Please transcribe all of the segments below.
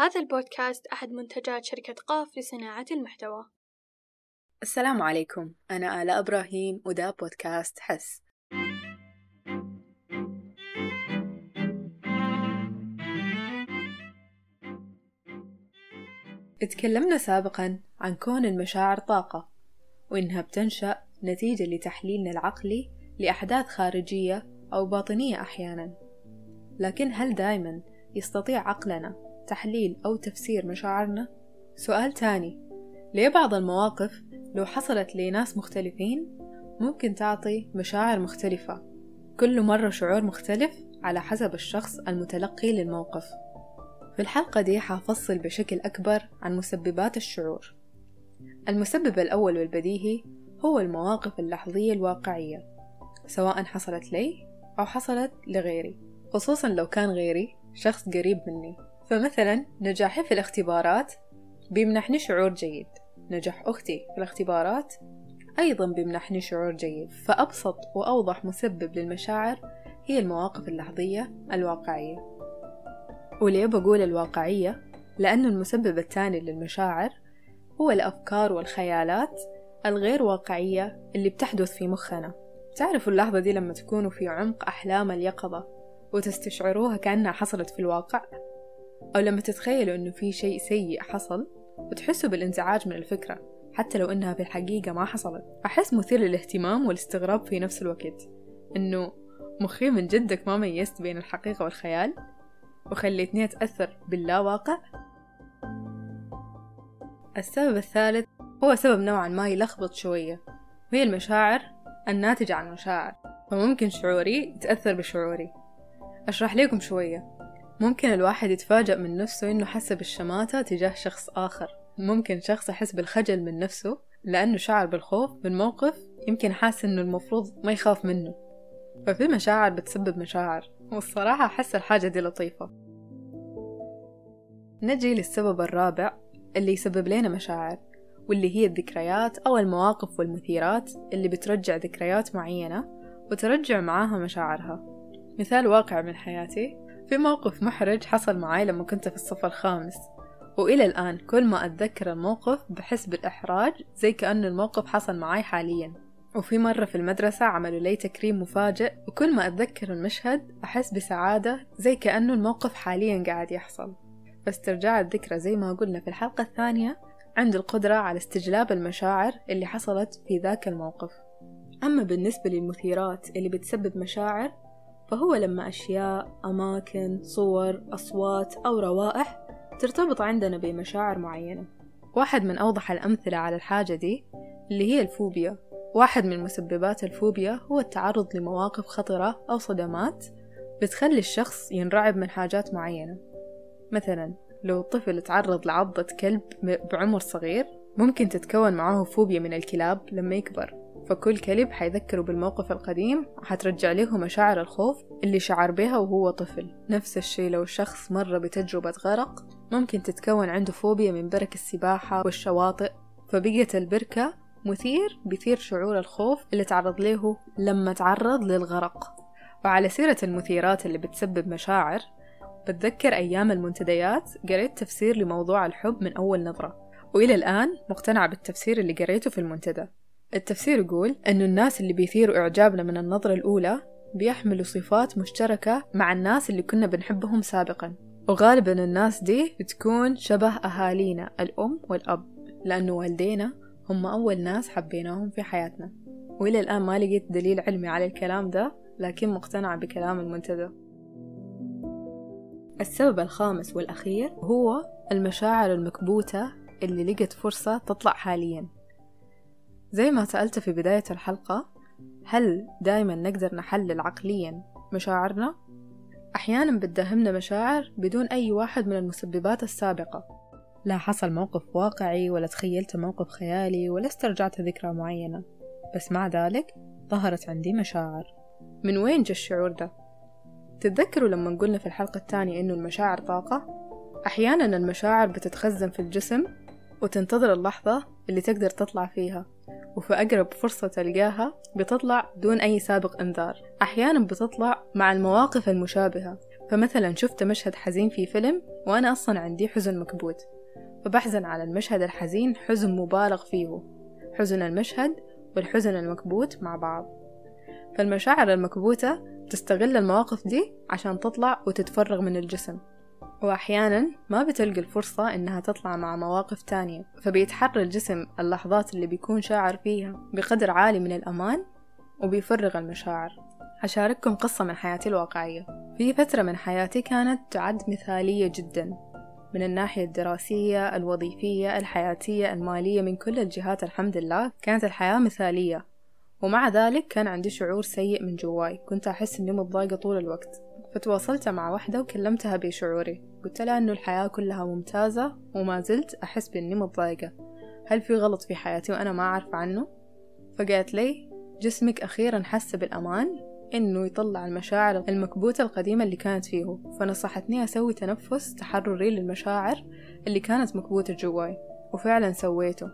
هذا البودكاست أحد منتجات شركة قاف لصناعة المحتوى. السلام عليكم. أنا آلاء إبراهيم وده بودكاست حس. اتكلمنا سابقا عن كون المشاعر طاقة وإنها بتنشأ نتيجة لتحليلنا العقلي لأحداث خارجية أو باطنية أحيانا. لكن هل دائما يستطيع عقلنا تحليل أو تفسير مشاعرنا؟ سؤال تاني ليه بعض المواقف لو حصلت لناس مختلفين ممكن تعطي مشاعر مختلفة؟ كل مرة شعور مختلف على حسب الشخص المتلقي للموقف. في الحلقة دي حافصل بشكل أكبر عن مسببات الشعور. المسبب الأول والبديهي هو المواقف اللحظية الواقعية سواء حصلت لي أو حصلت لغيري خصوصا لو كان غيري شخص قريب مني. فمثلا نجاحي في الاختبارات بيمنحني شعور جيد. نجاح أختي في الاختبارات أيضا بيمنحني شعور جيد. فأبسط وأوضح مسبب للمشاعر هي المواقف اللحظية الواقعية. وليه بقول الواقعية؟ لأنه المسبب الثاني للمشاعر هو الأفكار والخيالات الغير واقعية اللي بتحدث في مخنا. تعرفوا اللحظة دي لما تكونوا في عمق أحلام اليقظة وتستشعروها كأنها حصلت في الواقع؟ أو لما تتخيلوا إنه في شيء سيء حصل وتحسوا بالإنزعاج من الفكرة حتى لو إنها في الحقيقة ما حصلت. أحس مثير للاهتمام والاستغراب في نفس الوقت إنه مخي من جدك ما ميزت بين الحقيقة والخيال وخليتني أتأثر باللاواقع. السبب الثالث هو سبب نوعا ما يلخبط شوية وهي المشاعر الناتجة عن المشاعر فممكن شعوري يتأثر بشعوري. أشرح لكم شوية. ممكن الواحد يتفاجأ من نفسه إنه حس بالشماتة تجاه شخص آخر. ممكن شخص يحس بالخجل من نفسه لأنه شعر بالخوف من موقف يمكن حاس إنه المفروض ما يخاف منه. ففي مشاعر بتسبب مشاعر والصراحة أحس الحاجة دي لطيفة. نجي للسبب الرابع اللي يسبب لنا مشاعر واللي هي الذكريات أو المواقف والمثيرات اللي بترجع ذكريات معينة وترجع معاها مشاعرها. مثال واقع من حياتي في موقف محرج حصل معاي لما كنت في الصف الخامس. وإلى الآن كل ما أتذكر الموقف بحس بالإحراج زي كأنه الموقف حصل معاي حاليا. وفي مرة في المدرسة عملوا لي تكريم مفاجئ وكل ما أتذكر المشهد أحس بسعادة زي كأنه الموقف حاليا قاعد يحصل. فاسترجاع الذكرى زي ما قلنا في الحلقة الثانية عنده القدرة على استجلاب المشاعر اللي حصلت في ذاك الموقف. أما بالنسبة للمثيرات اللي بتسبب مشاعر فهو لما أشياء أماكن صور أصوات أو روائح ترتبط عندنا بمشاعر معينة. واحد من أوضح الأمثلة على الحاجة دي اللي هي الفوبيا. واحد من مسببات الفوبيا هو التعرض لمواقف خطرة أو صدمات بتخلي الشخص ينرعب من حاجات معينة. مثلا لو طفل تعرض لعضة كلب بعمر صغير ممكن تتكون معاه فوبيا من الكلاب لما يكبر. فكل كلب حيذكره بالموقف القديم وحترجع له مشاعر الخوف اللي شعر بها وهو طفل. نفس الشي لو الشخص مر بتجربة غرق ممكن تتكون عنده فوبيا من برك السباحة والشواطئ. فبقيت البركة مثير بيثير شعور الخوف اللي تعرض له لما تعرض للغرق. وعلى سيرة المثيرات اللي بتسبب مشاعر بتذكر أيام المنتديات قريت تفسير لموضوع الحب من أول نظرة. وإلى الآن مقتنعة بالتفسير اللي قريته في المنتدى. التفسير يقول أنه الناس اللي بيثيروا إعجابنا من النظرة الأولى بيحملوا صفات مشتركة مع الناس اللي كنا بنحبهم سابقا. وغالبا الناس دي بتكون شبه أهالينا الأم والأب لأنه والدينا هم أول ناس حبيناهم في حياتنا. وإلى الآن ما لقيت دليل علمي على الكلام ده لكن مقتنعة بكلام المنتدى. السبب الخامس والأخير هو المشاعر المكبوتة اللي لقت فرصة تطلع حاليا. زي ما سألت في بداية الحلقة هل دايما نقدر نحلل عقليا مشاعرنا؟ أحيانا بتداهمنا مشاعر بدون أي واحد من المسببات السابقة لا حصل موقف واقعي ولا تخيلت موقف خيالي ولا استرجعت ذكرى معينة بس مع ذلك ظهرت عندي مشاعر من وين جا الشعور ده؟ تتذكروا لما قلنا في الحلقة الثانية إنه المشاعر طاقة؟ أحيانا المشاعر بتتخزن في الجسم وتنتظر اللحظة اللي تقدر تطلع فيها وفي أقرب فرصة تلقاها بتطلع دون أي سابق إنذار. أحيانا بتطلع مع المواقف المشابهة. فمثلا شفت مشهد حزين في فيلم وأنا أصلا عندي حزن مكبوت. فبحزن على المشهد الحزين حزن مبالغ فيه. حزن المشهد والحزن المكبوت مع بعض. فالمشاعر المكبوتة تستغل المواقف دي عشان تطلع وتتفرغ من الجسم. وأحيانا ما بتلقى الفرصة إنها تطلع مع مواقف تانية فبيتحرر الجسم اللحظات اللي بيكون شاعر فيها بقدر عالي من الأمان وبيفرغ المشاعر. هشارككم قصة من حياتي الواقعية. في فترة من حياتي كانت تعد مثالية جدا من الناحية الدراسية الوظيفية الحياتية المالية من كل الجهات الحمد لله كانت الحياة مثالية. ومع ذلك كان عندي شعور سيء من جواي. كنت أحس إني متضايقة طول الوقت. فتواصلت مع واحدة وكلمتها بشعوري. قلت لها إنه الحياة كلها ممتازة وما زلت أحس بإني متضايقة. هل في غلط في حياتي وأنا ما أعرف عنه؟ فقالت لي جسمك أخيرا حس بالأمان إنه يطلع المشاعر المكبوتة القديمة اللي كانت فيه. فنصحتني أسوي تنفس تحرري للمشاعر اللي كانت مكبوتة جواي. وفعلا سويته.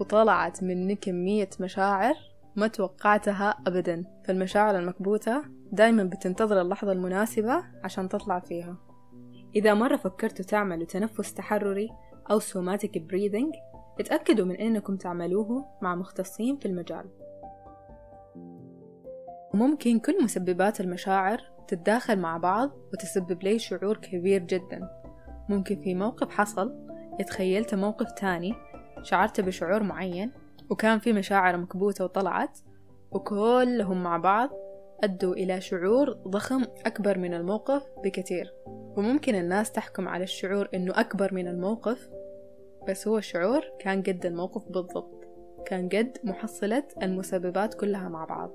وطلعت مني كمية مشاعر ما توقعتها أبدا. فالمشاعر المكبوتة دايما بتنتظر اللحظة المناسبة عشان تطلع فيها. إذا مرة فكرتوا تعملوا تنفس تحرري أو somatic breathing اتأكدوا من أنكم تعملوه مع مختصين في المجال. وممكن كل مسببات المشاعر تتداخل مع بعض وتسبب لي شعور كبير جدا. ممكن في موقف حصل يتخيلت موقف تاني شعرت بشعور معين وكان في مشاعر مكبوتة وطلعت وكلهم مع بعض أدوا إلى شعور ضخم أكبر من الموقف بكثير. وممكن الناس تحكم على الشعور إنه أكبر من الموقف بس هو الشعور كان قد الموقف بالضبط. كان قد محصلة المسببات كلها مع بعض.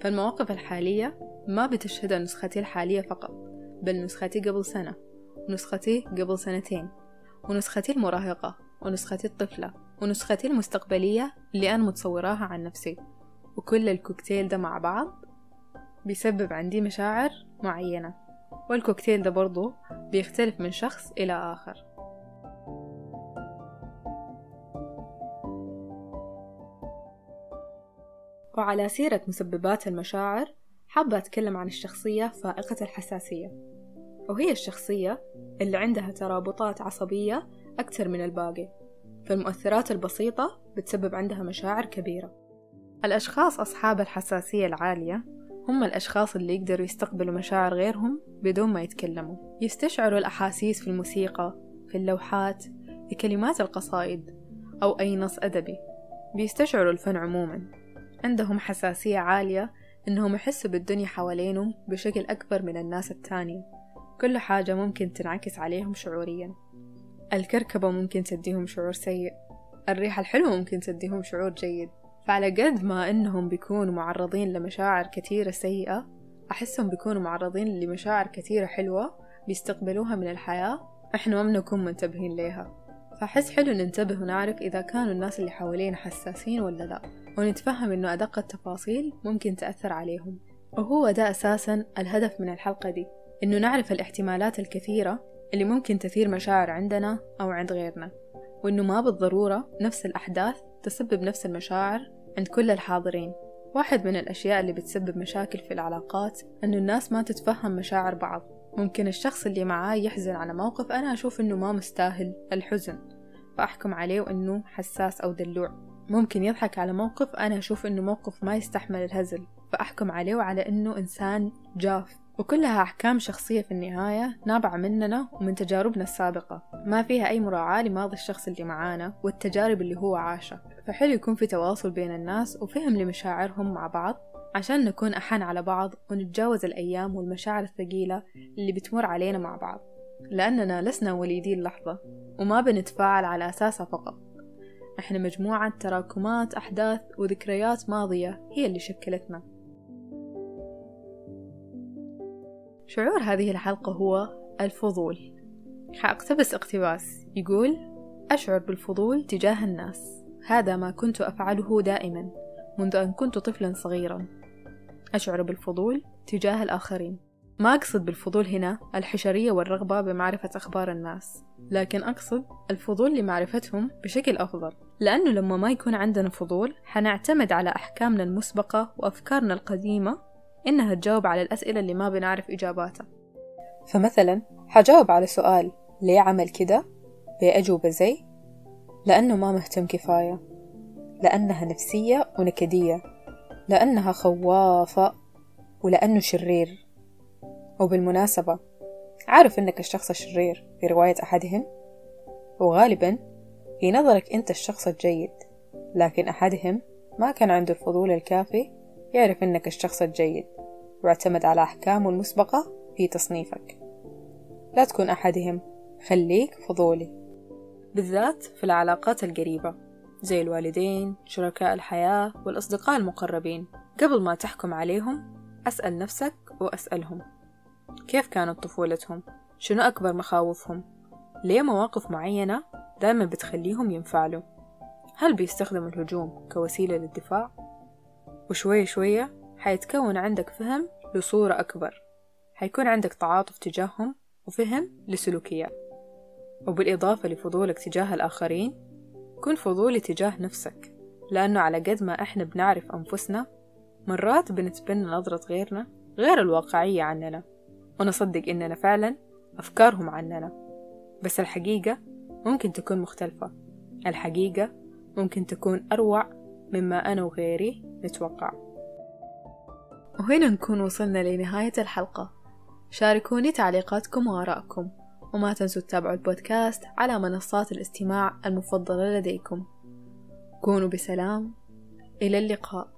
فالمواقف الحالية ما بتشهد نسختي الحالية فقط بل نسختي قبل سنة ونسختي قبل سنتين ونسختي المراهقة ونسختي الطفلة. ونسختي المستقبلية اللي أنا متصوراها عن نفسي. وكل الكوكتيل ده مع بعض بيسبب عندي مشاعر معينة. والكوكتيل ده برضو بيختلف من شخص إلى آخر. وعلى سيرة مسببات المشاعر حابة أتكلم عن الشخصية فائقة الحساسية. وهي الشخصية اللي عندها ترابطات عصبية أكثر من الباقي. فالمؤثرات البسيطة بتسبب عندها مشاعر كبيرة. الأشخاص أصحاب الحساسية العالية هم الأشخاص اللي يقدروا يستقبلوا مشاعر غيرهم بدون ما يتكلموا. يستشعروا الأحاسيس في الموسيقى في اللوحات في كلمات القصائد أو أي نص أدبي. بيستشعروا الفن عموما. عندهم حساسية عالية إنهم يحسوا بالدنيا حوالينهم بشكل أكبر من الناس التانية. كل حاجة ممكن تنعكس عليهم شعوريا. الكركبة ممكن تديهم شعور سيء. الريحة الحلوة ممكن تديهم شعور جيد. فعلى قد ما إنهم بيكونوا معرضين لمشاعر كثيرة سيئة أحسهم بيكونوا معرضين لمشاعر كثيرة حلوة بيستقبلوها من الحياة إحنا ما بنكون منتبهين ليها. فأحس حلو ننتبه ونعرف إذا كانوا الناس اللي حوالينا حساسين ولا لا ونتفهم إنه أدق التفاصيل ممكن تأثر عليهم. وهو ده أساسا الهدف من الحلقة دي إنه نعرف الاحتمالات الكثيرة اللي ممكن تثير مشاعر عندنا أو عند غيرنا وإنه ما بالضرورة نفس الأحداث تسبب نفس المشاعر عند كل الحاضرين. واحد من الأشياء اللي بتسبب مشاكل في العلاقات إنه الناس ما تتفهم مشاعر بعض. ممكن الشخص اللي معاي يحزن على موقف أنا أشوف إنه ما مستاهل الحزن فأحكم عليه وإنه حساس أو دلوع. ممكن يضحك على موقف أنا أشوف إنه موقف ما يستحمل الهزل فأحكم عليه على إنه إنسان جاف. وكلها أحكام شخصية في النهاية نابعة مننا ومن تجاربنا السابقة. ما فيها أي مراعاة لماضي الشخص اللي معانا والتجارب اللي هو عاشها فحلو يكون في تواصل بين الناس وفهم لمشاعرهم مع بعض عشان نكون أحن على بعض ونتجاوز الأيام والمشاعر الثقيلة اللي بتمر علينا مع بعض. لأننا لسنا وليدي اللحظة وما بنتفاعل على أساسها فقط. إحنا مجموعة تراكمات أحداث وذكريات ماضية هي اللي شكلتنا. شعور هذه الحلقة هو الفضول. حأقتبس اقتباس. يقول أشعر بالفضول تجاه الناس. هذا ما كنت أفعله دائما منذ أن كنت طفلا صغيرا. أشعر بالفضول تجاه الآخرين. ما أقصد بالفضول هنا الحشرية والرغبة بمعرفة أخبار الناس لكن أقصد الفضول لمعرفتهم بشكل أفضل. لأنه لما ما يكون عندنا فضول حنعتمد على أحكامنا المسبقة وأفكارنا القديمة إنها تجاوب على الأسئلة اللي ما بنعرف إجاباتها. فمثلا حجاوب على سؤال ليه عمل كده؟ بأجوبة زي؟ لأنه ما مهتم كفاية. لأنها نفسية ونكدية. لأنها خوافة ولأنه شرير. وبالمناسبة عارف إنك الشخص الشرير في رواية أحدهم؟ وغالبا في نظرك أنت الشخص الجيد لكن أحدهم ما كان عنده الفضول الكافي يعرف إنك الشخص الجيد واعتمد على أحكامه المسبقة في تصنيفك لا تكون أحدهم خليك فضولي بالذات في العلاقات القريبة زي الوالدين شركاء الحياة والأصدقاء المقربين قبل ما تحكم عليهم أسأل نفسك وأسألهم كيف كانت طفولتهم؟ شنو أكبر مخاوفهم؟ ليه مواقف معينة دائما بتخليهم ينفعلوا؟ هل بيستخدموا الهجوم كوسيلة للدفاع؟ وشوية شوية حيتكون عندك فهم لصورة أكبر. حيكون عندك تعاطف تجاههم وفهم لسلوكيات وبالإضافة لفضولك تجاه الآخرين كن فضولي تجاه نفسك لأنه على قد ما إحنا بنعرف أنفسنا مرات بنتبنى نظرة غيرنا غير الواقعية عننا ونصدق إننا فعلا أفكارهم عننا. بس الحقيقة ممكن تكون مختلفة. الحقيقة ممكن تكون أروع مما أنا وغيري نتوقع. وهنا نكون وصلنا لنهاية الحلقة. شاركوني تعليقاتكم وآرائكم وما تنسوا تتابعوا البودكاست على منصات الاستماع المفضلة لديكم. كونوا بسلام إلى اللقاء.